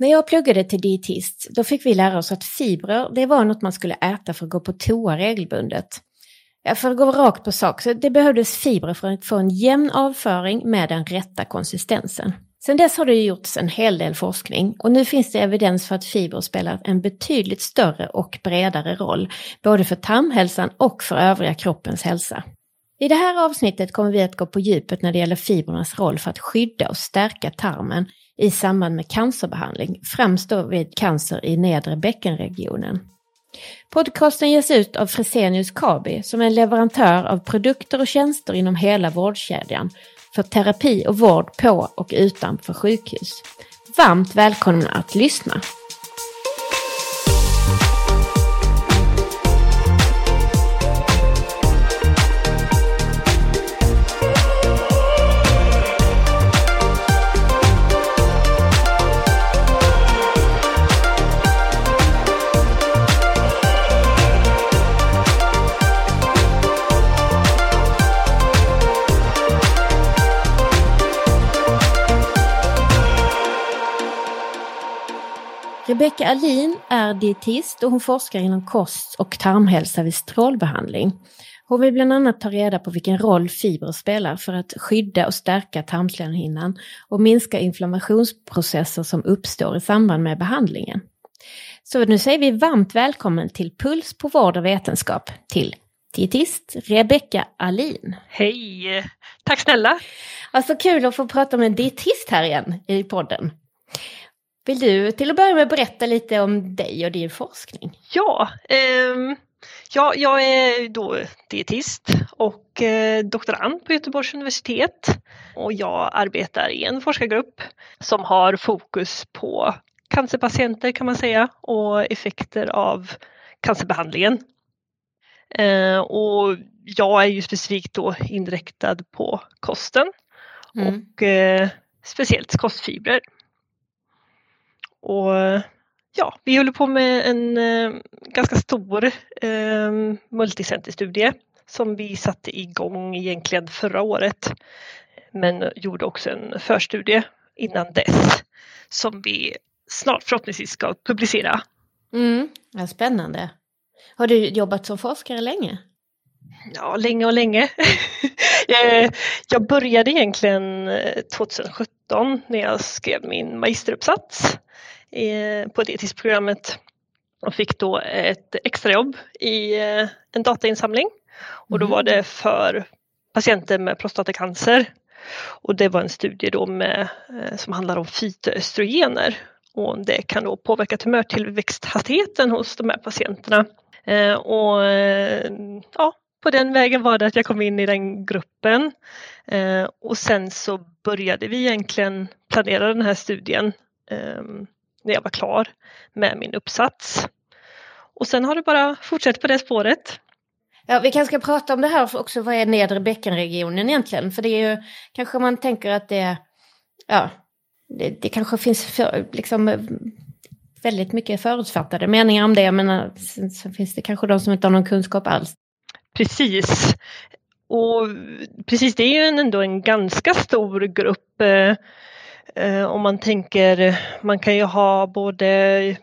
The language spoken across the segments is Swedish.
När jag pluggade till dietist, då fick vi lära oss att fibrer, det var något man skulle äta för att gå på toa regelbundet. För att gå rakt på sak, så det behövdes fibrer för att få en jämn avföring med den rätta konsistensen. Sedan dess har det gjorts en hel del forskning och nu finns det evidens för att fibrer spelar en betydligt större och bredare roll, både för tarmhälsan och för övriga kroppens hälsa. I det här avsnittet kommer vi att gå på djupet när det gäller fibrernas roll för att skydda och stärka tarmen i samband med cancerbehandling, främst då vid cancer i nedre bäckenregionen. Podcasten ges ut av Fresenius Kabi som är en leverantör av produkter och tjänster inom hela vårdkedjan för terapi och vård på och utanför sjukhus. Varmt välkomna att lyssna! Rebecka Alin är dietist och hon forskar inom kost och tarmhälsa vid strålbehandling. Hon vill bland annat ta reda på vilken roll fibrer spelar för att skydda och stärka tarmslemhinnan och minska inflammationsprocesser som uppstår i samband med behandlingen. Så nu säger vi varmt välkommen till Puls på vård och vetenskap till dietist Rebecka Alin. Hej! Tack snälla! Alltså kul att få prata med en dietist här igen i podden. Vill du till att börja med berätta lite om dig och din forskning? Ja, eh, ja jag är då dietist och eh, doktorand på Göteborgs universitet och jag arbetar i en forskargrupp som har fokus på cancerpatienter kan man säga och effekter av cancerbehandlingen. Eh, och jag är ju specifikt då inriktad på kosten mm. och eh, speciellt kostfibrer. Och ja, vi håller på med en eh, ganska stor eh, multicenterstudie som vi satte igång egentligen förra året. Men gjorde också en förstudie innan dess som vi snart förhoppningsvis ska publicera. Mm, ja, spännande. Har du jobbat som forskare länge? Ja, länge och länge. Jag började egentligen 2017 eh, när jag skrev min magisteruppsats på dietisprogrammet och fick då ett extrajobb i eh, en datainsamling. Och då var det mm. för patienter med prostatacancer. Och det var en studie då med, som handlar om fytoöstrogener och det kan då påverka tumörtillväxthastigheten hos de här patienterna. Och ja, på den vägen var det att jag kom in i den gruppen eh, och sen så började vi egentligen planera den här studien eh, när jag var klar med min uppsats. Och sen har det bara fortsatt på det spåret. Ja, vi kanske ska prata om det här också, vad är nedre bäckenregionen egentligen? För det är ju, kanske man tänker att det, ja, det, det kanske finns för, liksom väldigt mycket förutfattade meningar om det, men sen, sen finns det kanske de som inte har någon kunskap alls. Precis. Och precis, det är ju ändå en ganska stor grupp. Eh, om man tänker, man kan ju ha både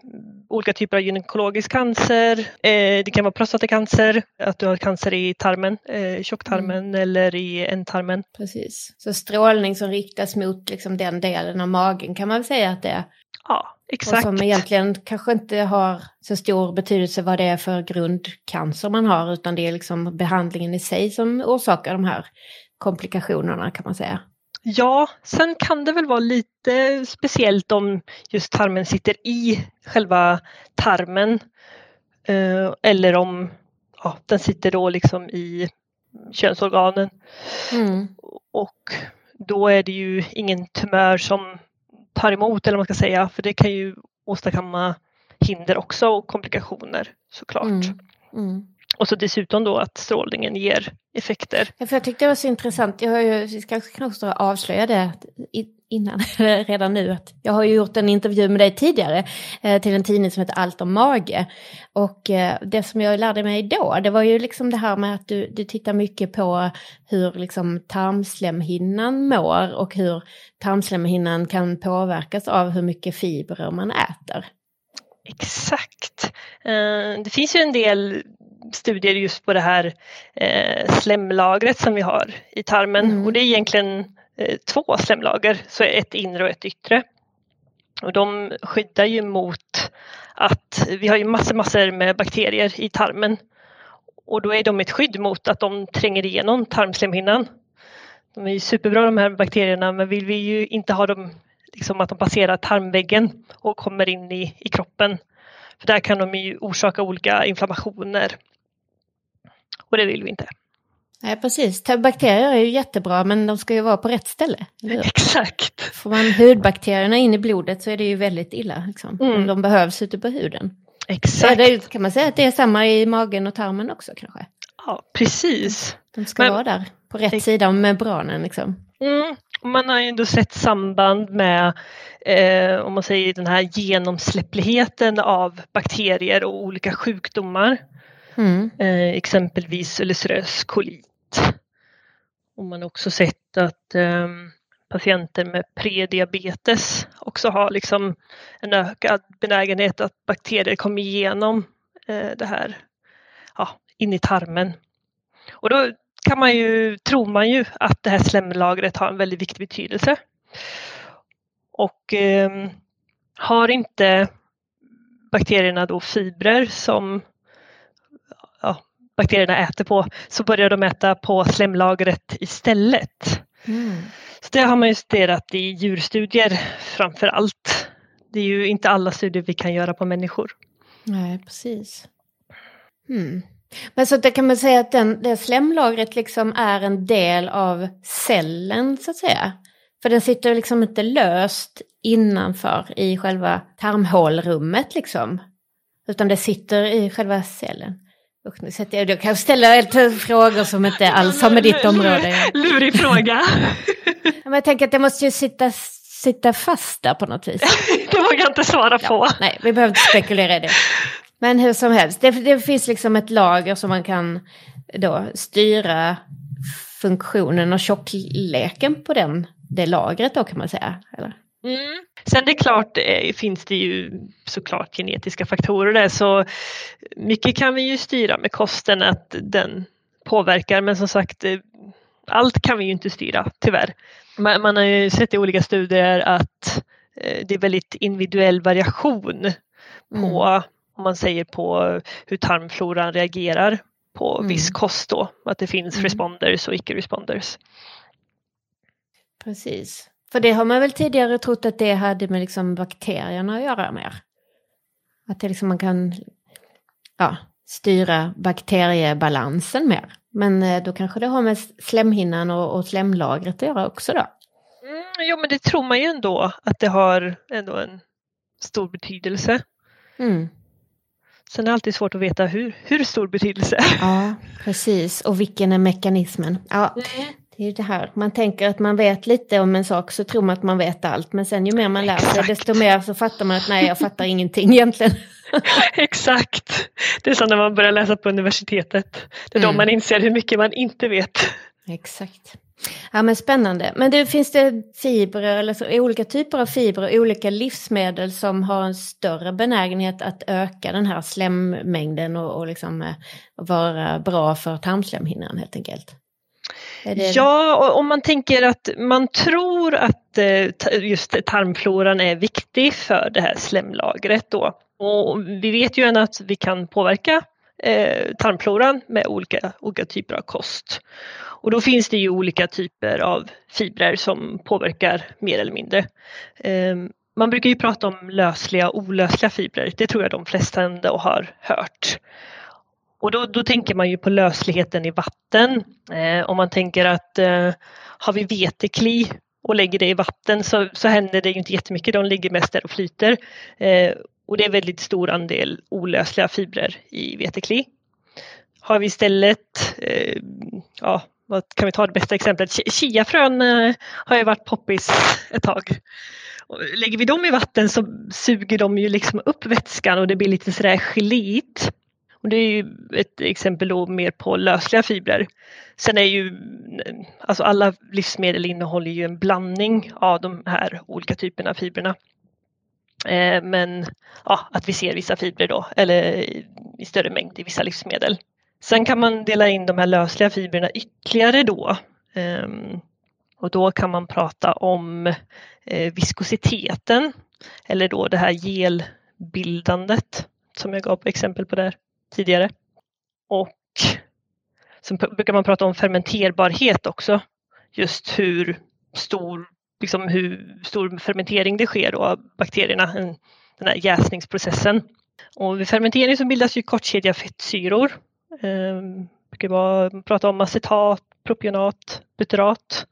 olika typer av gynekologisk cancer, eh, det kan vara prostatacancer, att du har cancer i tarmen, eh, tjocktarmen mm. eller i ändtarmen. Precis, så strålning som riktas mot liksom, den delen av magen kan man väl säga att det är? Ja, Exakt. Och som egentligen kanske inte har så stor betydelse vad det är för grundcancer man har, utan det är liksom behandlingen i sig som orsakar de här komplikationerna kan man säga. Ja, sen kan det väl vara lite speciellt om just tarmen sitter i själva tarmen. Eh, eller om ja, den sitter då liksom i könsorganen. Mm. Och då är det ju ingen tumör som tar emot eller vad man ska säga för det kan ju åstadkomma hinder också och komplikationer såklart. Mm. Mm. Och så dessutom då att strålningen ger effekter. Ja, för jag tyckte det var så intressant, jag har ju, vi kanske avslöja det innan, redan nu, att jag har ju gjort en intervju med dig tidigare eh, till en tidning som heter Allt om mage. Och eh, det som jag lärde mig då, det var ju liksom det här med att du, du tittar mycket på hur liksom tarmslemhinnan mår och hur tarmslemhinnan kan påverkas av hur mycket fibrer man äter. Exakt. Eh, det finns ju en del studier just på det här eh, slemlagret som vi har i tarmen mm. och det är egentligen eh, två slemlager, så ett inre och ett yttre. Och de skyddar ju mot att vi har ju massor, massor med bakterier i tarmen och då är de ett skydd mot att de tränger igenom tarmslemhinnan. De är ju superbra de här bakterierna men vill vi ju inte ha dem liksom att de passerar tarmväggen och kommer in i, i kroppen. För där kan de ju orsaka olika inflammationer. Och det vill vi inte. Nej, precis. Bakterier är ju jättebra men de ska ju vara på rätt ställe. Exakt. Får man hudbakterierna in i blodet så är det ju väldigt illa. Liksom, mm. De behövs ute på huden. Exakt. Det, kan man säga att det är samma i magen och tarmen också kanske? Ja, precis. De ska men, vara där på rätt sida om membranen. Liksom. Mm. Man har ju ändå sett samband med eh, om man säger den här genomsläppligheten av bakterier och olika sjukdomar. Mm. Eh, exempelvis ulcerös kolit. Och man har också sett att eh, patienter med prediabetes också har liksom en ökad benägenhet att bakterier kommer igenom eh, det här ja, in i tarmen. Och då kan man ju, tror man ju att det här slemlagret har en väldigt viktig betydelse. Och eh, har inte bakterierna då fibrer som bakterierna äter på så börjar de äta på slemlagret istället. Mm. Så det har man ju studerat i djurstudier framför allt. Det är ju inte alla studier vi kan göra på människor. Nej, precis. Mm. Men så det kan man säga att den, det slemlagret liksom är en del av cellen så att säga. För den sitter liksom inte löst innanför i själva tarmhålrummet liksom. Utan det sitter i själva cellen. Och nu sätter jag, jag kan ställa frågor som inte alls har med ditt område Lurig fråga. men jag tänker att det måste ju sitta, sitta fast där på något vis. det vågar jag inte svara på. Ja, nej, vi behöver inte spekulera i det. Men hur som helst, det, det, finns liksom ett lager som man kan då styra funktionen och tjockleken på den, det lagret då kan man säga. Eller? Mm. Sen det är klart eh, finns det ju såklart genetiska faktorer där så mycket kan vi ju styra med kosten att den påverkar men som sagt eh, allt kan vi ju inte styra tyvärr. Man, man har ju sett i olika studier att eh, det är väldigt individuell variation på mm om man säger på hur tarmfloran reagerar på mm. viss kost då, att det finns mm. responders och icke-responders. Precis, för det har man väl tidigare trott att det hade med liksom bakterierna att göra mer. Att det liksom man kan ja, styra bakteriebalansen mer. Men eh, då kanske det har med slemhinnan och, och slemlagret att göra också då? Mm, jo men det tror man ju ändå att det har ändå en stor betydelse. Mm. Sen är det alltid svårt att veta hur, hur stor betydelse. Ja, precis. Och vilken är mekanismen? Ja, mm. Det är ju det här. Man tänker att man vet lite om en sak så tror man att man vet allt. Men sen ju mer man lär sig desto mer så fattar man att nej, jag fattar ingenting egentligen. Exakt. Det är som när man börjar läsa på universitetet. Det är mm. då man inser hur mycket man inte vet. Exakt. Ja men spännande. Men det, finns det fibrer, eller så, olika typer av fibrer, olika livsmedel som har en större benägenhet att öka den här slemmängden och, och liksom, eh, vara bra för tarmslemhinnan helt enkelt? Ja, om man tänker att man tror att eh, just tarmfloran är viktig för det här slemlagret då. Och vi vet ju att vi kan påverka eh, tarmfloran med olika, olika typer av kost. Och då finns det ju olika typer av fibrer som påverkar mer eller mindre. Ehm, man brukar ju prata om lösliga och olösliga fibrer. Det tror jag de flesta ändå har hört. Och då, då tänker man ju på lösligheten i vatten. Eh, om man tänker att eh, har vi vetekli och lägger det i vatten så, så händer det ju inte jättemycket. De ligger mest där och flyter. Eh, och det är väldigt stor andel olösliga fibrer i vetekli. har vi istället, eh, ja, vad kan vi ta det bästa exemplet? Chiafrön eh, har ju varit poppis ett tag. Och lägger vi dem i vatten så suger de ju liksom upp vätskan och det blir lite sådär geléigt. Och det är ju ett exempel då mer på lösliga fibrer. Sen är ju, alltså alla livsmedel innehåller ju en blandning av de här olika typerna av fibrerna. Eh, men ja, att vi ser vissa fibrer då, eller i större mängd i vissa livsmedel. Sen kan man dela in de här lösliga fibrerna ytterligare då. Eh, och då kan man prata om eh, viskositeten eller då det här gelbildandet som jag gav exempel på där tidigare. Och sen brukar man prata om fermenterbarhet också. Just hur stor, liksom hur stor fermentering det sker av bakterierna, den här jäsningsprocessen. Och vid fermentering så bildas ju kortkedjiga fettsyror. Eh, brukar vara, prata om acetat, propionat, butyrat.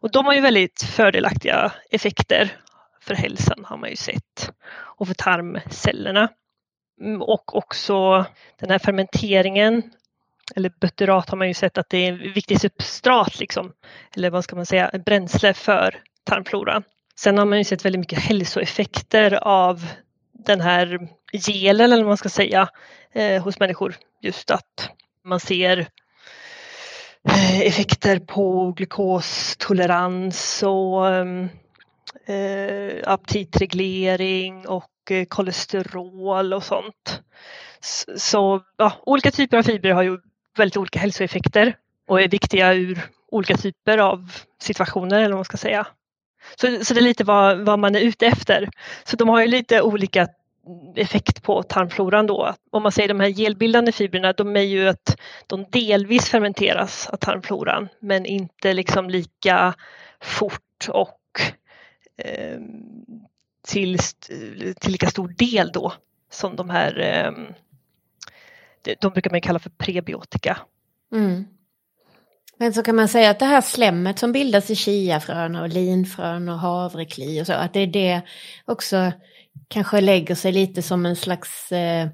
Och de har ju väldigt fördelaktiga effekter för hälsan har man ju sett och för tarmcellerna. Mm, och också den här fermenteringen eller butyrat har man ju sett att det är en viktig substrat liksom, eller vad ska man säga, bränsle för tarmfloran. Sen har man ju sett väldigt mycket hälsoeffekter av den här gelen eller vad man ska säga eh, hos människor. Just att man ser eh, effekter på glukostolerans och ehm, eh, aptitreglering och Eh, kolesterol och sånt. Så ja, olika typer av fibrer har ju väldigt olika hälsoeffekter och är viktiga ur olika typer av situationer eller vad man ska säga. Så, så det är lite vad, vad man är ute efter. Så de har ju lite olika effekt på tarmfloran då. Om man säger de här gelbildande fibrerna, de är ju att de delvis fermenteras av tarmfloran men inte liksom lika fort och eh, till, till lika stor del då som de här, eh, de brukar man kalla för prebiotika. Mm. Men så kan man säga att det här slemmet som bildas i chiafrön och linfrön och havrekli och så, att det är det också kanske lägger sig lite som en slags eh,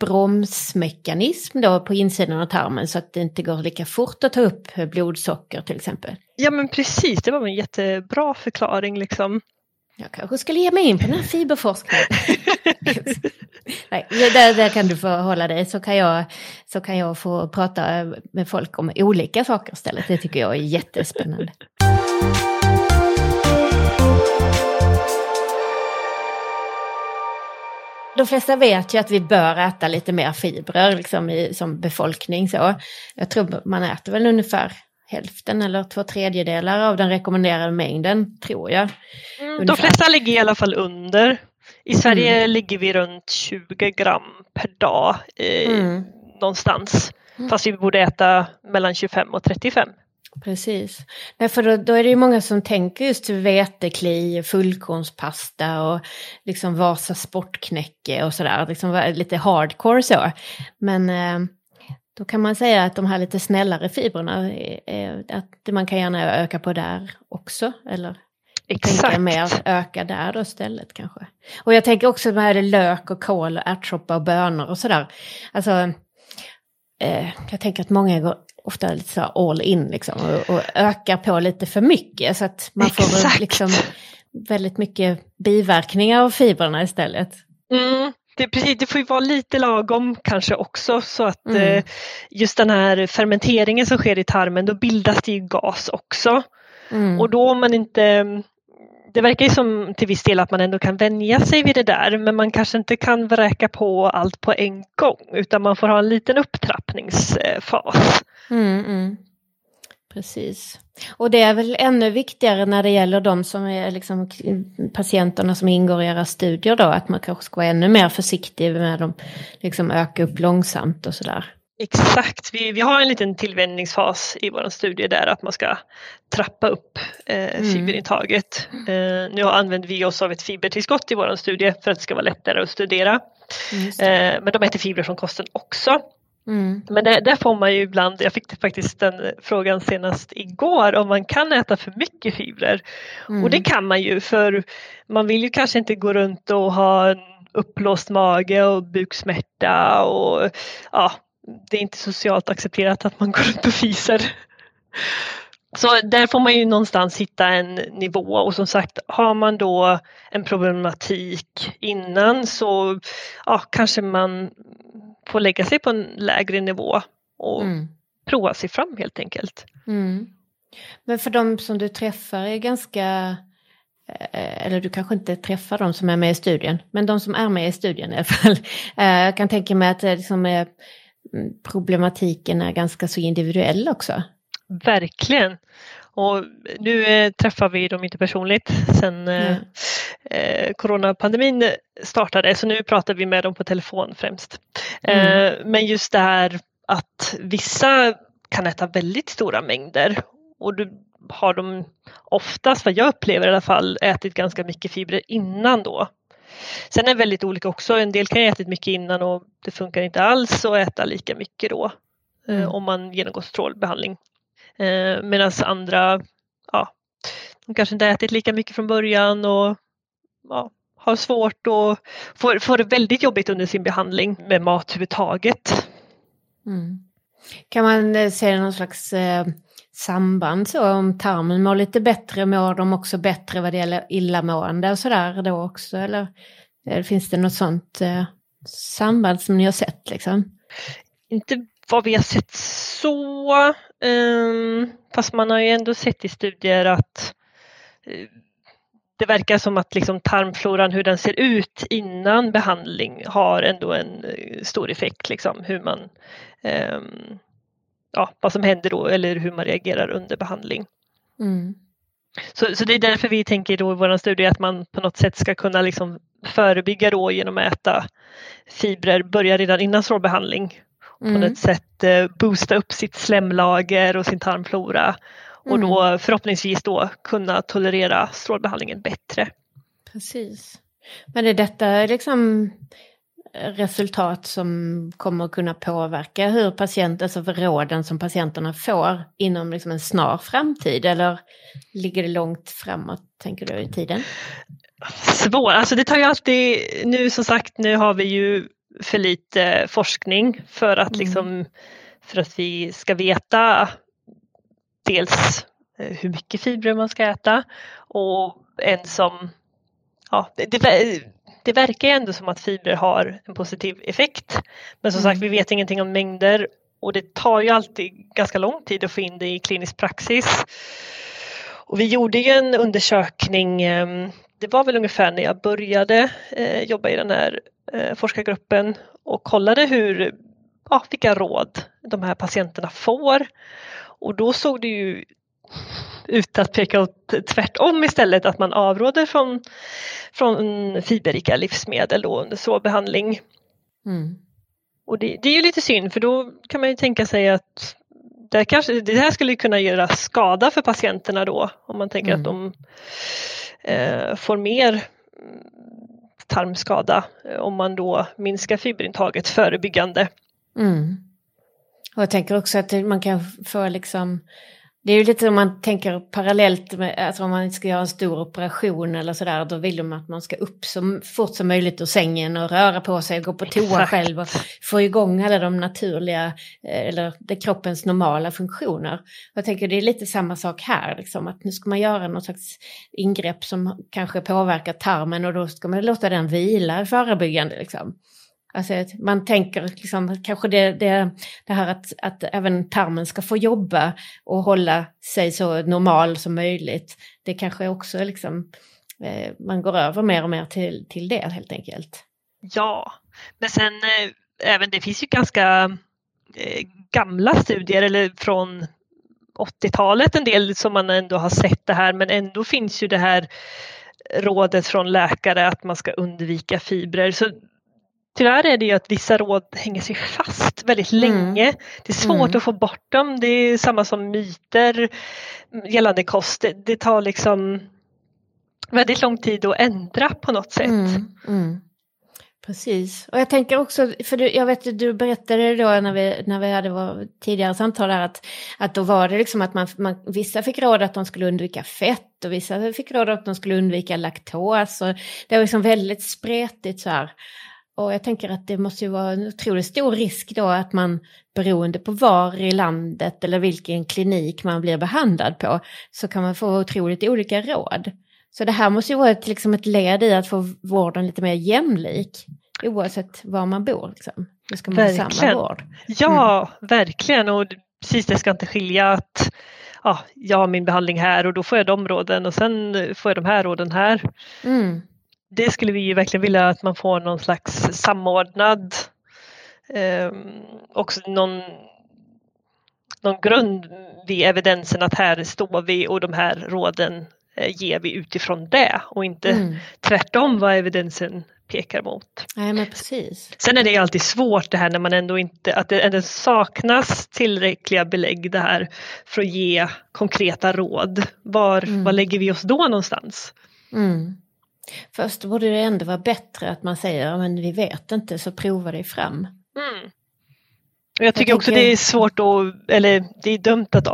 bromsmekanism då på insidan av tarmen så att det inte går lika fort att ta upp blodsocker till exempel. Ja men precis, det var en jättebra förklaring liksom. Jag kanske skulle ge mig in på den här fiberforskningen. Nej, där, där kan du få hålla dig så kan, jag, så kan jag få prata med folk om olika saker istället. Det tycker jag är jättespännande. De flesta vet ju att vi bör äta lite mer fibrer liksom i, som befolkning. Så. Jag tror man äter väl ungefär hälften eller två tredjedelar av den rekommenderade mängden, tror jag. Mm, de flesta ligger i alla fall under. I Sverige mm. ligger vi runt 20 gram per dag eh, mm. någonstans. Mm. Fast vi borde äta mellan 25 och 35. Precis. Nej, för då, då, är det ju många som tänker just vetekli, fullkornspasta och liksom Vasa sportknäcke och sådär. Liksom lite hardcore så. Men eh, då kan man säga att de här lite snällare fibrerna, är, att man kan gärna öka på där också. Eller Exakt. tänka mer öka där då istället kanske. Och jag tänker också med lök och kål och ärtsoppa och bönor och sådär. Alltså, eh, jag tänker att många går ofta lite så all in liksom och, och ökar på lite för mycket så att man Exakt. får liksom väldigt mycket biverkningar av fibrerna istället. Mm. Det, precis, det får ju vara lite lagom kanske också så att mm. eh, just den här fermenteringen som sker i tarmen då bildas det ju gas också. Mm. Och då om man inte det verkar ju som till viss del att man ändå kan vänja sig vid det där men man kanske inte kan vräka på allt på en gång utan man får ha en liten upptrappningsfas. Mm, mm. Precis. Och det är väl ännu viktigare när det gäller de som är liksom patienterna som ingår i era studier då, att man kanske ska vara ännu mer försiktig med att liksom öka upp långsamt och sådär. Exakt, vi, vi har en liten tillvänjningsfas i vår studie där att man ska trappa upp eh, mm. fiberintaget. Eh, nu använder vi oss av ett fibertillskott i vår studie för att det ska vara lättare att studera. Eh, men de äter fibrer från kosten också. Mm. Men det, där får man ju ibland, jag fick faktiskt den frågan senast igår om man kan äta för mycket fibrer. Mm. Och det kan man ju för man vill ju kanske inte gå runt och ha en uppblåst mage och buksmärta och ja, det är inte socialt accepterat att man går runt och fiser. Så där får man ju någonstans hitta en nivå och som sagt har man då en problematik innan så ja, kanske man får lägga sig på en lägre nivå och mm. prova sig fram helt enkelt. Mm. Men för de som du träffar är ganska, eh, eller du kanske inte träffar de som är med i studien, men de som är med i studien i alla fall. Eh, jag kan tänka mig att det liksom mm, problematiken är ganska så individuell också. Verkligen. Och nu eh, träffar vi dem inte personligt sen mm. Eh, coronapandemin startade så nu pratar vi med dem på telefon främst. Mm. Eh, men just det här att vissa kan äta väldigt stora mängder och du har de oftast, vad jag upplever i alla fall, ätit ganska mycket fibrer innan då. Sen är det väldigt olika också, en del kan ha ätit mycket innan och det funkar inte alls att äta lika mycket då eh, mm. om man genomgår strålbehandling. Eh, Medan andra, ja, de kanske inte ätit lika mycket från början och ja, har svårt och får, får det väldigt jobbigt under sin behandling med mat överhuvudtaget. Mm. Kan man eh, se någon slags eh, samband så om tarmen mår lite bättre, mår de också bättre vad det gäller illamående och sådär då också? Eller eh, finns det något sånt eh, samband som ni har sett liksom? Inte vad vi har sett så, um, fast man har ju ändå sett i studier att uh, det verkar som att liksom tarmfloran, hur den ser ut innan behandling har ändå en uh, stor effekt, liksom, hur man, um, ja, vad som händer då eller hur man reagerar under behandling. Mm. Så, så det är därför vi tänker då i vår studie att man på något sätt ska kunna liksom förebygga då genom att äta fibrer, börja redan innan strålbehandling mm. på något sätt eh, boosta upp sitt slemlager och sin tarmflora och mm. då förhoppningsvis då kunna tolerera strålbehandlingen bättre. Precis. Men är detta liksom resultat som kommer kunna påverka hur patient, alltså råden som patienterna får inom liksom en snar framtid eller ligger det långt framåt tänker du i tiden? Svår, alltså det tar ju alltid, nu som sagt nu har vi ju för lite forskning för att, mm. liksom, för att vi ska veta dels eh, hur mycket fibrer man ska äta och en som ja, det, det, verkar ändå som att fibrer har en positiv effekt. Men som mm. sagt, vi vet ingenting om mängder och det tar ju alltid ganska lång tid att få in det i klinisk praxis. Och vi gjorde ju en undersökning, ehm, det var väl ungefär när jag började eh, jobba i den här eh, forskargruppen och kollade hur, ja, vilka råd de här patienterna får. Och då såg det ju ut att peka åt tvärtom istället, att man avråder från, från fiberrika livsmedel då under sårbehandling. Mm. Och det, det, är ju lite synd för då kan man ju tänka sig att det, kanske, det här skulle kunna göra skada för patienterna då om man tänker mm. att de eh, får mer tarmskada eh, om man då minskar fiberintaget förebyggande. Mm. Och jag tänker också att man kan få liksom det är ju lite om man tänker parallellt med, alltså om man ska göra en stor operation eller sådär, då vill de att man ska upp så fort som möjligt ur sängen och röra på sig och gå på toa själv och få igång alla de naturliga, eh, eller det kroppens normala funktioner. Jag tänker det är lite samma sak här, liksom, att nu ska man göra något slags ingrepp som kanske påverkar tarmen och då ska man låta den vila förebyggande. Liksom. Alltså man tänker liksom, kanske det, det, det här att, att även tarmen ska få jobba och hålla sig så normal som möjligt. Det kanske också liksom, eh, man går över mer och mer till, till det helt enkelt. Ja, men sen eh, även det finns ju ganska eh, gamla studier eller från 80-talet en del som man ändå har sett det här men ändå finns ju det här rådet från läkare att man ska undvika fibrer. Så Tyvärr är det ju att vissa råd hänger sig fast väldigt mm. länge. Det är svårt mm. att få bort dem. Det är samma som myter gällande kost. Det, det tar liksom väldigt lång tid att ändra på något sätt. Mm. mm. Precis, och jag tänker också, för du, jag vet att du berättade då när vi, när vi hade vårt tidigare samtal här att, att då var det liksom att man, man, vissa fick råd att de skulle undvika fett och vissa fick råd att de skulle undvika laktos och det var liksom väldigt spretigt så här. Och jag tänker att det måste ju vara en otroligt stor risk då att man beroende på var i landet eller vilken klinik man blir behandlad på så kan man få otroligt olika råd. Så det här måste ju vara ett, liksom ett led i att få vården lite mer jämlik oavsett var man bor. Liksom. Det ska man ha samma vård. Ja, mm. verkligen. Och precis det ska inte skilja att ja, jag har min behandling här och då får jag de råden och sen får jag de här råden här. Mm. Det skulle vi ju verkligen vilja att man får någon slags samordnad eh, också någon, någon grund vid evidensen att här står vi och de här råden eh, ger vi utifrån det och inte mm. tvärtom vad evidensen pekar mot. Nej, men precis. Sen är det alltid svårt det här när man ändå inte, att det ändå saknas tillräckliga belägg det här för att ge konkreta råd. Var, mm. var lägger vi oss då någonstans? Mm. Först borde det ändå vara bättre att man säger men vi vet inte så prova dig fram. Mm. Jag tycker jag också tänker... det är svårt att, eller det är dumt att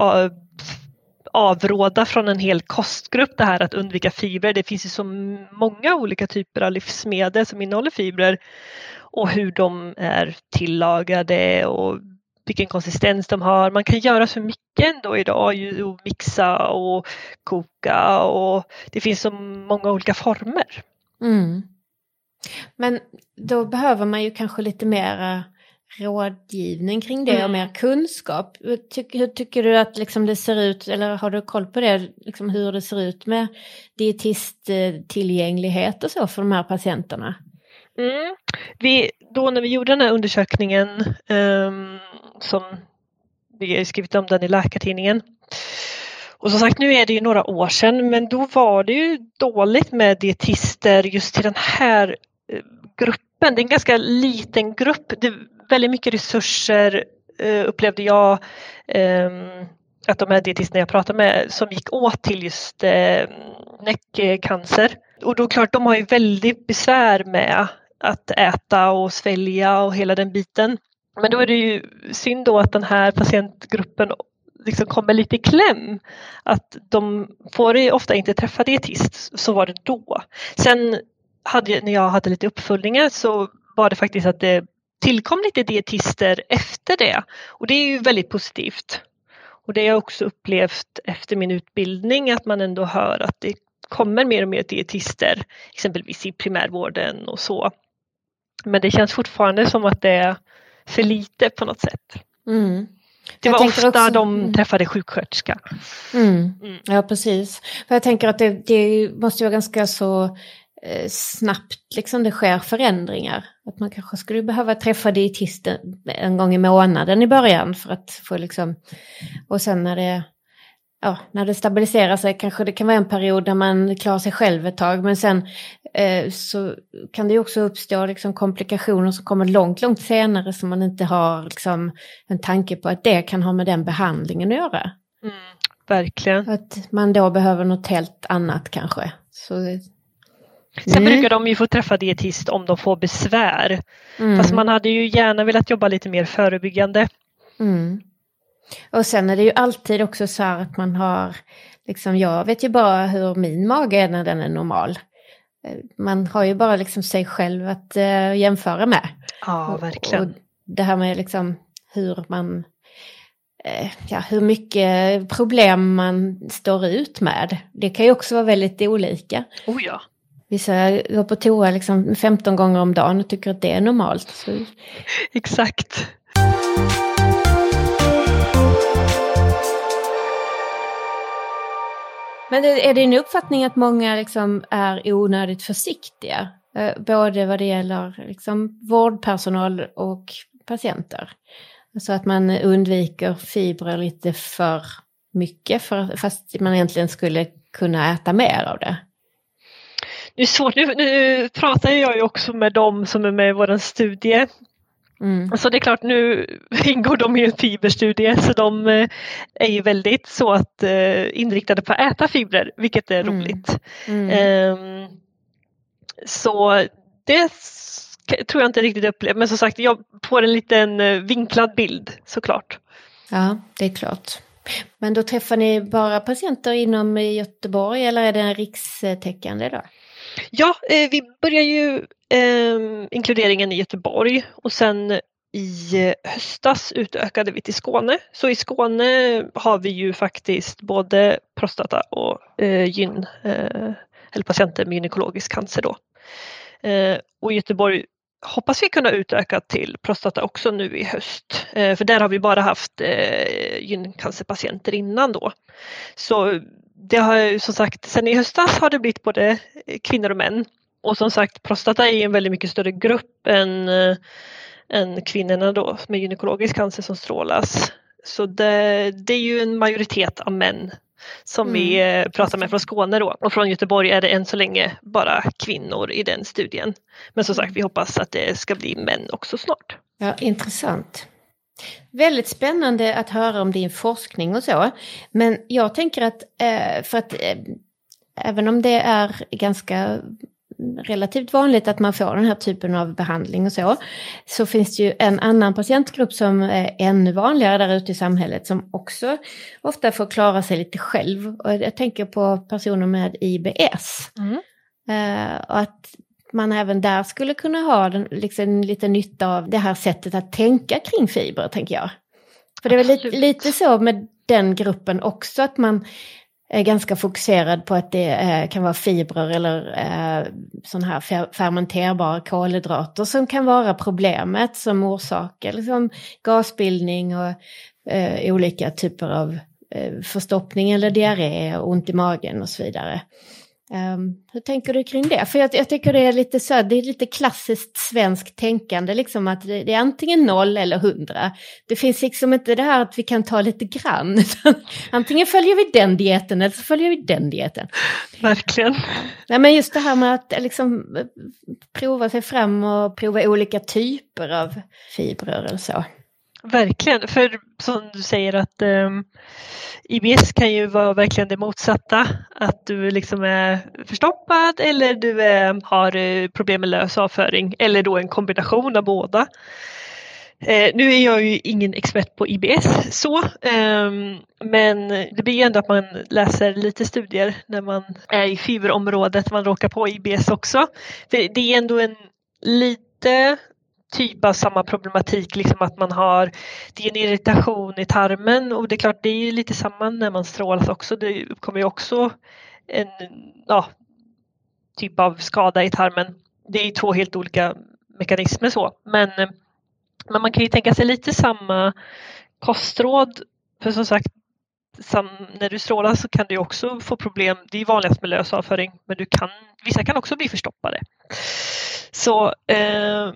avråda från en hel kostgrupp det här att undvika fibrer. Det finns ju så många olika typer av livsmedel som innehåller fibrer och hur de är tillagade och vilken konsistens de har. Man kan göra så mycket ändå idag, och mixa och koka och det finns så många olika former. Mm. Men då behöver man ju kanske lite mera rådgivning kring det mm. och mer kunskap. Hur, tycker, hur tycker du att liksom det ser ut, eller har du koll på det, liksom hur det ser ut med dietisttillgänglighet och så för de här patienterna? Mm. Vi, då när vi gjorde den här undersökningen um, som vi har skrivit om den i Läkartidningen och som sagt nu är det ju några år sedan men då var det ju dåligt med dietister just till den här eh, gruppen. Det är en ganska liten grupp. Det väldigt mycket resurser eh, upplevde jag ehm, att de här dietisterna jag pratade med som gick åt till just eh, näckcancer. Och då klart, de har ju väldigt besvär med att äta och svälja och hela den biten. Men då är det ju synd då att den här patientgruppen liksom kommer lite i kläm. Att de får ofta inte träffa dietist, så var det då. Sen hade, när jag hade lite uppföljningar så var det faktiskt att det tillkom lite dietister efter det och det är ju väldigt positivt. Och det har jag också upplevt efter min utbildning att man ändå hör att det kommer mer och mer dietister, exempelvis i primärvården och så. Men det känns fortfarande som att det är för lite på något sätt. Mm. Det var ofta också, de mm. träffade sjuksköterska. Mm. Mm. Ja, precis. För jag tänker att det, det måste vara ganska så Eh, snabbt liksom det sker förändringar. Att man kanske skulle behöva träffa dietisten en gång i månaden i början för att få liksom... Och sen när det, ja, när det stabiliserar sig kanske det kan vara en period där man klarar sig själv ett tag. Men sen eh, så kan det också uppstå liksom komplikationer som kommer långt, långt senare som man inte har liksom en tanke på att det kan ha med den behandlingen att göra. Mm, verkligen. Att man då behöver något helt annat kanske. Så Sen mm. brukar de ju få träffa dietist om de får besvär. Mm. Fast man hade ju gärna velat jobba lite mer förebyggande. Mm. Och sen är det ju alltid också så här att man har, liksom jag vet ju bara hur min mage är när den är normal. Man har ju bara liksom sig själv att uh, jämföra med. Ja, verkligen. Och, och det här med liksom hur man uh, ja, hur mycket problem man står ut med. Det kan ju också vara väldigt olika. Oh ja. Vissa går på toa liksom 15 gånger om dagen och tycker att det är normalt. Så. Exakt. Men är det din uppfattning att många liksom är onödigt försiktiga? Eh, både vad det gäller liksom vårdpersonal och patienter. Så att man undviker fibrer lite för mycket för, fast man egentligen skulle kunna äta mer av det. Det är svårt, nu, nu pratar jag ju också med dem som är med i vår studie. Mm. Så det är klart nu ingår de i en fiberstudie så de eh, är ju väldigt så att eh, inriktade på att äta fibrer vilket är mm. roligt. Mm. Um, så det tror jag inte riktigt upplevt men som sagt jag får en liten eh, vinklad bild såklart. Ja det är klart. Men då träffar ni bara patienter inom Göteborg eller är det en rikstäckande då? Ja, eh, vi börjar ju eh, inkluderingen i Göteborg och sen i höstas utökade vi till Skåne. Så i Skåne har vi ju faktiskt både prostata och eh, gyn, eh, eller patienter med gynekologisk cancer då. Eh, och i Göteborg hoppas vi kunna utöka till prostata också nu i höst. Eh, för där har vi bara haft eh, gyncancerpatienter innan då. Så det har som sagt, sen i höstas har det blivit både eh, kvinnor och män. Och som sagt prostata är en väldigt mycket större grupp än, än kvinnorna då med gynekologisk cancer som strålas. Så det, det är ju en majoritet av män som mm. vi eh, pratar med från Skåne då och från Göteborg är det än så länge bara kvinnor i den studien. Men som sagt vi hoppas att det ska bli män också snart. Ja, intressant. Väldigt spännande att höra om din forskning och så. Men jag tänker att, eh, för att eh, även om det är ganska relativt vanligt att man får den här typen av behandling och så, så finns det ju en annan patientgrupp som är ännu vanligare där ute i samhället som också ofta får klara sig lite själv. Och jag tänker på personer med IBS. Mm. Uh, och att man även där skulle kunna ha den, liksom, lite nytta av det här sättet att tänka kring fibrer, tänker jag. För det är väl lite, lite så med den gruppen också, att man är ganska fokuserad på att det eh, kan vara fibrer eller eh, sådana här fermenterbara kolhydrater som kan vara problemet som orsakar liksom, gasbildning och eh, olika typer av eh, förstoppning eller diarré och ont i magen och så vidare. Um, hur tänker du kring det? För jag, jag, tycker det är lite så, det är lite klassiskt svenskt tänkande, liksom att det, det, är antingen noll eller hundra. Det finns liksom inte det här att vi kan ta lite grann. antingen följer vi den dieten eller så följer vi den dieten. Verkligen. Ja, men just det här med att liksom prova sig fram och prova olika typer av fibrer eller så. Verkligen, för som du säger att ehm, um, IBS kan ju vara verkligen det motsatta. Att du liksom är förstoppad eller du är, har eh, problem med lös avföring eller då en kombination av båda. Eh, nu är jag ju ingen expert på IBS så, eh, men det blir ju ändå att man läser lite studier när man är i fiberområdet, man råkar på IBS också. För det är ändå en lite typ av samma problematik, liksom att man har det är en irritation i tarmen och det är klart det är lite samma när man strålas också. Det uppkommer ju också en ja, typ av skada i tarmen. Det är två helt olika mekanismer så men, men man kan ju tänka sig lite samma kostråd för som sagt sam, när du strålar så kan du också få problem. Det är vanligast med lös avföring men du kan, vissa kan också bli förstoppade. Så eh,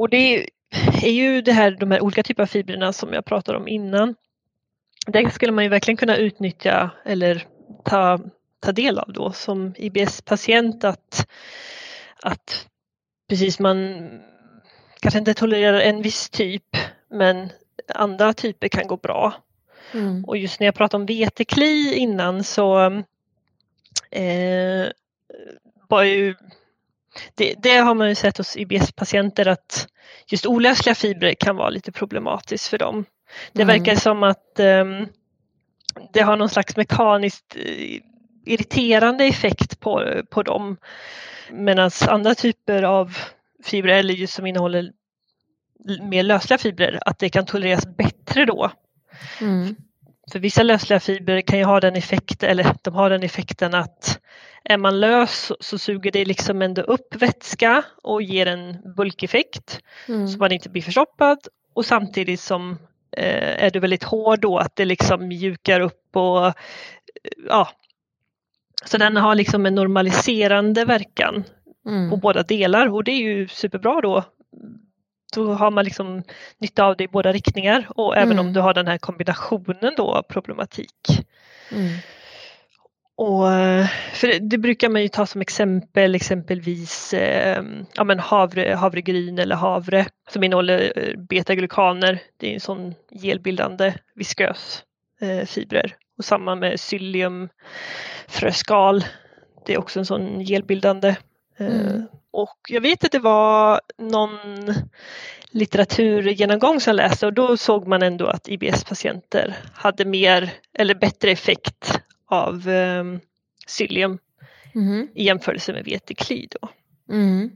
och det är ju det här, de här olika typerna av fibrerna som jag pratade om innan. Det skulle man ju verkligen kunna utnyttja eller ta, ta del av då som IBS-patient att, att precis man kanske inte tolererar en viss typ men andra typer kan gå bra. Mm. Och just när jag pratade om vetekli innan så eh, var ju det, det, har man ju sett hos IBS-patienter att just olösliga fibrer kan vara lite problematiskt för dem. Det mm. verkar som att um, det har någon slags mekaniskt uh, irriterande effekt på, på dem. Medan andra typer av fibrer, eller just som innehåller mer lösliga fibrer, att det kan tolereras bättre då. Mm. För vissa lösliga fibrer kan ju ha den effekten, eller de har den effekten att är man lös så suger det liksom ändå upp vätska och ger en bulkeffekt mm. så man inte blir förstoppad och samtidigt som eh, är du väldigt hård då att det liksom mjukar upp och eh, ja. Så den har liksom en normaliserande verkan mm. på båda delar och det är ju superbra då då har man liksom nytta av det i båda riktningar och även mm. om du har den här kombinationen då av problematik. Mm. Och, för det brukar man ju ta som exempel exempelvis eh, ja, men havre, havregryn eller havre som innehåller eh, betaglukaner. Det är en sån gelbildande viskös eh, fibrer. Och samma med psyllium fröskal. Det är också en sån gelbildande. Eh, mm. Och jag vet att det var någon litteraturgenomgång som jag läste och då såg man ändå att IBS-patienter hade mer eller bättre effekt av um, psyllium mm. i jämförelse med vetekli. Då. Mm.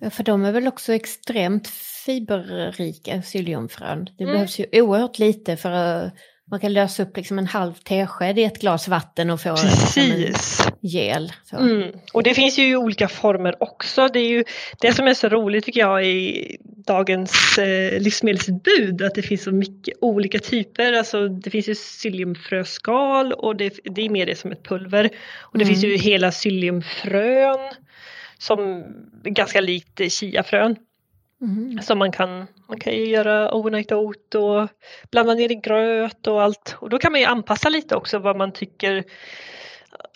Ja, för de är väl också extremt fiberrika, psylliumfrön. Det Mm. behövs ju oerhört lite för att man kan lösa upp liksom en halv tesked i ett glas vatten och få liksom en Precis. gel. Mm. Och det finns ju i olika former också. Det är ju det som är så roligt tycker jag i dagens eh, livsmedelsutbud att det finns så mycket olika typer. Alltså det finns ju psylliumfröskal och det, det är mer det som ett pulver. Och det Mm. finns ju hela psylliumfrön som är ganska likt chiafrön. Mm. Så man kan, man kan ju göra overnight oat och blanda ner i gröt och allt. Och då kan man ju anpassa lite också vad man tycker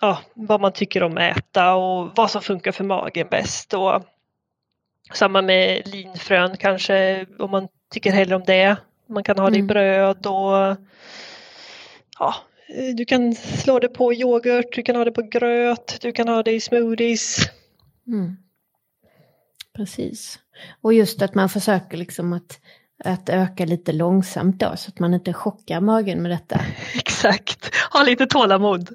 ja, vad man tycker om att äta och vad som funkar för magen bäst. Och samma med linfrön kanske om man tycker hellre om det. Man kan ha det i Mm. bröd och ja, du kan slå det på yoghurt, du kan ha det på gröt, du kan ha det i smoothies. Mm. Precis. Och just att man försöker liksom att, att öka lite långsamt då så att man inte chockar magen med detta. Exakt, ha lite tålamod.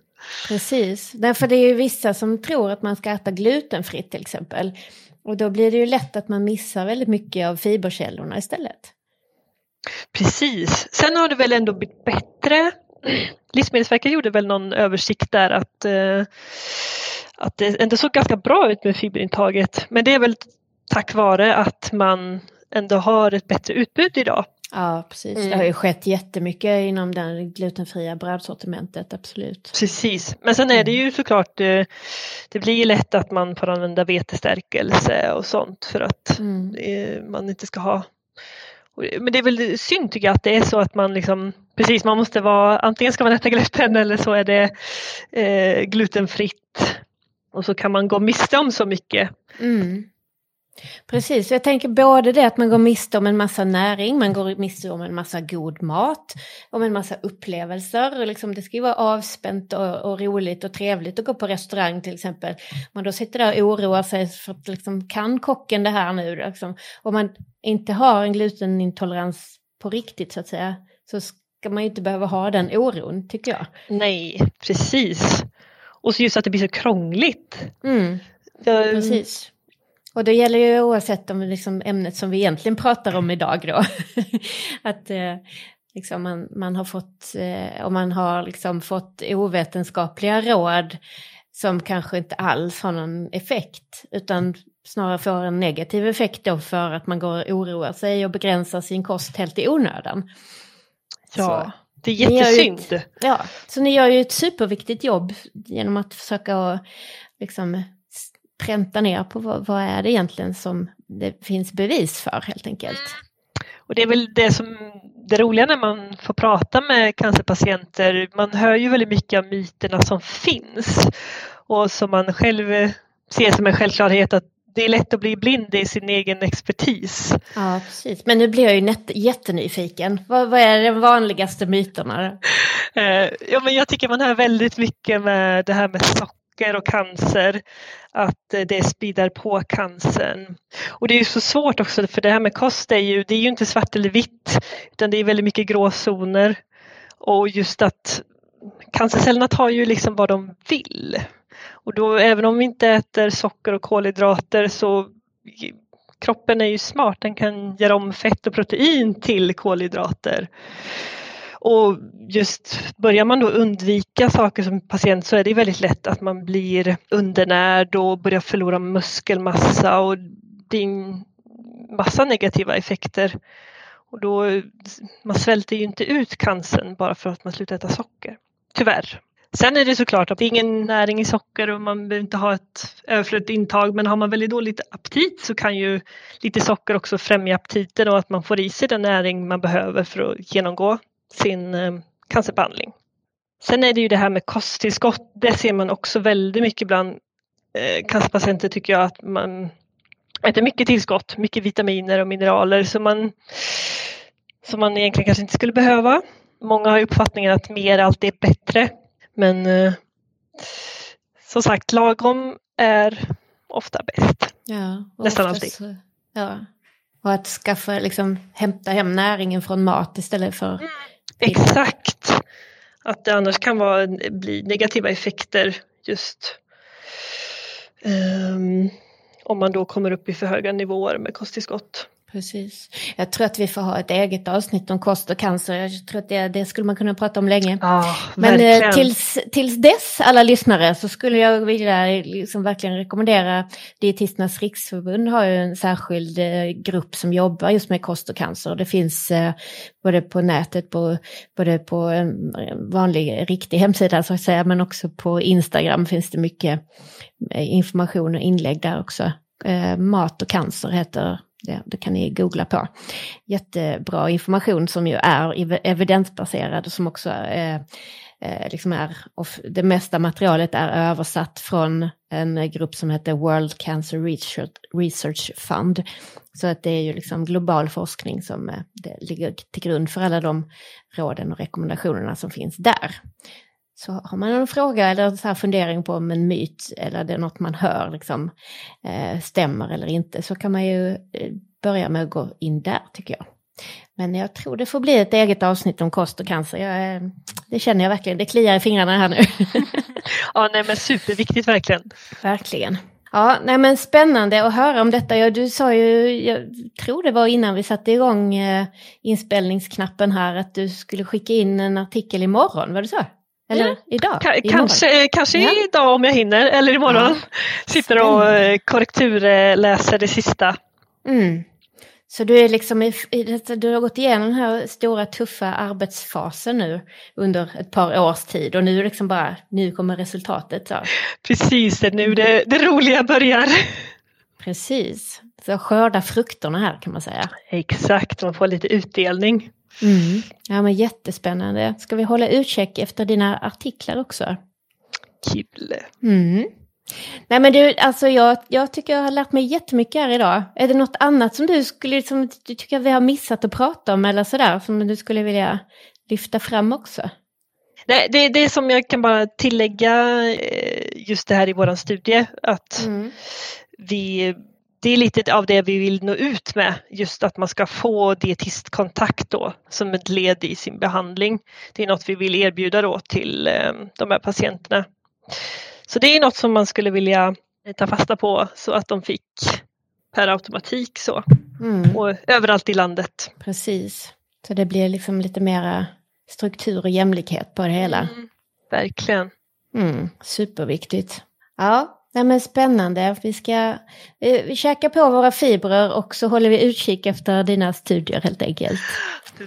Precis, därför det är ju vissa som tror att man ska äta glutenfritt till exempel. Och då blir det ju lätt att man missar väldigt mycket av fiberkällorna istället. Precis. Sen har det väl ändå blivit bättre. Livsmedelsverket gjorde väl någon översikt där att, eh, att det ändå såg ganska bra ut med fiberintaget. Men det är väl tack vare att man ändå har ett bättre utbud idag. Ja, precis. Mm. Det har ju skett jättemycket inom det glutenfria brödsortimentet, absolut. Precis. Men sen är det ju såklart, eh, det blir ju lätt att man får använda vetestärkelse och sånt för att Mm. eh, man inte ska ha det- men det är väl synd tycker jag att det är så att man liksom precis man måste vara antingen ska man äta gluten eller så är det eh, glutenfritt och så kan man gå miste om så mycket. Mm. Precis, jag tänker både det att man går miste om en massa näring, man går miste om en massa god mat, om en massa upplevelser. Och liksom det ska ju vara avspänt och, och roligt och trevligt att gå på restaurang till exempel. Man då sitter där och oroar sig för att liksom, kan kocken det här nu? Liksom. Om man inte har en glutenintolerans på riktigt så att säga, så ska man ju inte behöva ha den oron tycker jag. Nej, precis. Och så just att det blir så krångligt. Mm. Jag- Precis. Och det gäller ju oavsett om liksom ämnet som vi egentligen pratar om idag då. att eh, liksom man, man har fått, eh, om man har liksom fått ovetenskapliga råd som kanske inte alls har någon effekt utan snarare får en negativ effekt då för att man går och oroar sig och begränsar sin kost helt i onödan. Ja, det är Ni gör ju jättesynd. Ja, så ni gör ju ett superviktigt jobb genom att försöka liksom pränta ner på vad, vad är det egentligen som det finns bevis för helt enkelt. Och det är väl det som det roliga när man får prata med cancerpatienter. Man hör ju väldigt mycket av myterna som finns och som man själv ser som en självklarhet att det är lätt att bli blind i sin egen expertis. Ja, precis. Men nu blir jag ju net- jättenyfiken. Vad, vad är de vanligaste myterna? Eh, ja, men jag tycker man hör väldigt mycket med det här med socker och cancer. Att eh, det speedar på cancern. Och det är ju så svårt också för det här med kost är ju, det är ju inte svart eller vitt utan det är väldigt mycket gråzoner. Och just att cancercellerna tar ju liksom vad de vill. Och då även om vi inte äter socker och kolhydrater så kroppen är ju smart, den kan göra om fett och protein till kolhydrater. Och just börjar man då undvika saker som patient så är det väldigt lätt att man blir undernärd och börjar förlora muskelmassa och det är en massa negativa effekter. Och då, man svälter ju inte ut cancern bara för att man slutar äta socker. Tyvärr. Sen är det såklart att det är ingen näring i socker och man behöver inte ha ett överflödigt intag men har man väldigt dåligt aptit så kan ju lite socker också främja aptiten och att man får i sig den näring man behöver för att genomgå sin eh, cancerbehandling. Sen är det ju det här med kosttillskott. Det ser man också väldigt mycket bland eh, cancerpatienter tycker jag att man äter mycket tillskott, mycket vitaminer och mineraler som man, som man egentligen kanske inte skulle behöva. Många har uppfattningen att mer alltid är bättre. Men eh, som sagt, lagom är ofta bäst. Ja, och Nästan oftast alltid. Ja. Och att skaffa, liksom, hämta hem näringen från mat istället för... Exakt. Att det annars kan vara, bli negativa effekter just. um, om man då kommer upp i för höga nivåer med kosttillskott. Precis. Jag tror att vi får ha ett eget avsnitt om kost och cancer. Jag tror att det, det skulle man kunna prata om länge. Ja, Men eh, tills, tills dess, alla lyssnare, så skulle jag vilja liksom verkligen rekommendera Dietisternas riksförbund har ju en särskild eh, grupp som jobbar just med kost och cancer. Det finns eh, både på nätet, på, både på en vanlig riktig hemsida så att säga, men också på Instagram finns det mycket eh, information och inlägg där också. Eh, Mat och cancer heter det, det kan ni googla på. Jättebra information som ju är evidensbaserad och som också är, eh, liksom är, det mesta materialet är översatt från en grupp som heter World Cancer Research Fund. Så att det är ju liksom global forskning som eh, ligger till grund för alla de råden och rekommendationerna som finns där. Så har man en fråga eller så fundering på om en myt eller det är något man hör liksom, eh, stämmer eller inte så kan man ju eh, börja med att gå in där tycker jag. Men jag tror det får bli ett eget avsnitt om kost och cancer. Jag, eh, det känner jag verkligen, det kliar i fingrarna här nu. ja, nej men superviktigt verkligen. Verkligen. Ja, nej men spännande att höra om detta. Ja, du sa ju, jag tror det var innan vi satte igång eh, inspelningsknappen här, att du skulle skicka in en artikel imorgon, var det så? Eller ja. idag? Ka kanske kanske ja. idag om jag hinner eller imorgon. Ja. Sitter och eh, korrekturläser det sista. Mm. Så du, är liksom i, du har gått igenom den här stora tuffa arbetsfasen nu under ett par års tid och nu liksom bara, nu kommer resultatet. Så. Precis, det är nu det, det roliga börjar. Precis, så skörda frukterna här kan man säga. Exakt, man får lite utdelning. Mm. Ja men jättespännande. Ska vi hålla utkik efter dina artiklar också? Kul. Mm. Nej men du, alltså jag, jag tycker jag har lärt mig jättemycket här idag. Är det något annat som du skulle, som du tycker vi har missat att prata om eller sådär, som du skulle vilja lyfta fram också? Nej, det, det som jag kan bara tillägga eh, just det här i våran studie, att mm. vi det är lite av det vi vill nå ut med, just att man ska få dietistkontakt då som ett led i sin behandling. Det är något vi vill erbjuda då till eh, de här patienterna. Så det är något som man skulle vilja ta fasta på så att de fick per automatik så. Mm. Och överallt i landet. Precis. Så det blir liksom lite mera struktur och jämlikhet på det hela. Mm, verkligen. Mm, superviktigt. Ja, Nej, men spännande. Vi ska vi käka på våra fibrer och så håller vi utkik efter dina studier helt enkelt.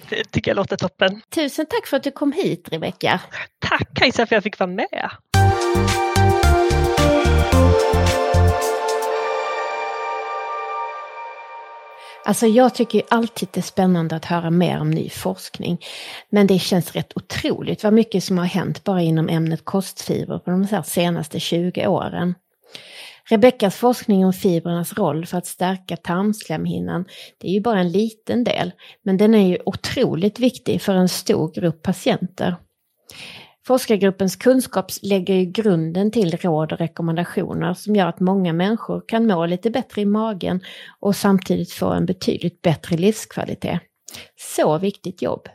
Det tycker jag låter toppen. Tusen tack för att du kom hit Rebecka. Tack Kajsa för att jag fick vara med. Alltså jag tycker ju alltid det är spännande att höra mer om ny forskning. Men det känns rätt otroligt vad mycket som har hänt bara inom ämnet kostfiber på de senaste 20 åren. Rebeckas forskning om fibrernas roll för att stärka tarmslemhinnan, det är ju bara en liten del, men den är ju otroligt viktig för en stor grupp patienter. Forskargruppens kunskap lägger ju grunden till råd och rekommendationer som gör att många människor kan må lite bättre i magen och samtidigt få en betydligt bättre livskvalitet. Så viktigt jobb!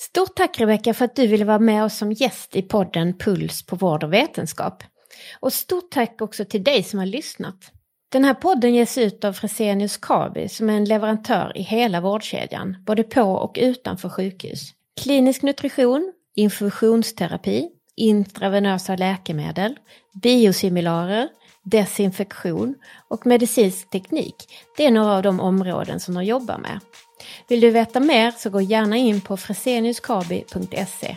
Stort tack Rebecka för att du ville vara med oss som gäst i podden Puls på vård och vetenskap. Och stort tack också till dig som har lyssnat. Den här podden ges ut av Fresenius Kabi som är en leverantör i hela vårdkedjan, både på och utanför sjukhus. Klinisk nutrition, infusionsterapi, intravenösa läkemedel, biosimilarer, desinfektion och medicinsk teknik. Det är några av de områden som de jobbar med. Vill du veta mer så gå gärna in på freseniuskabi.se.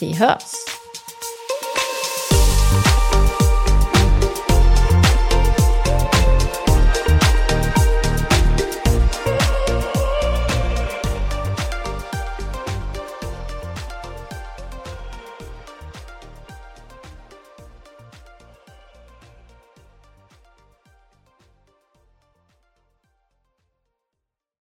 Vi hörs!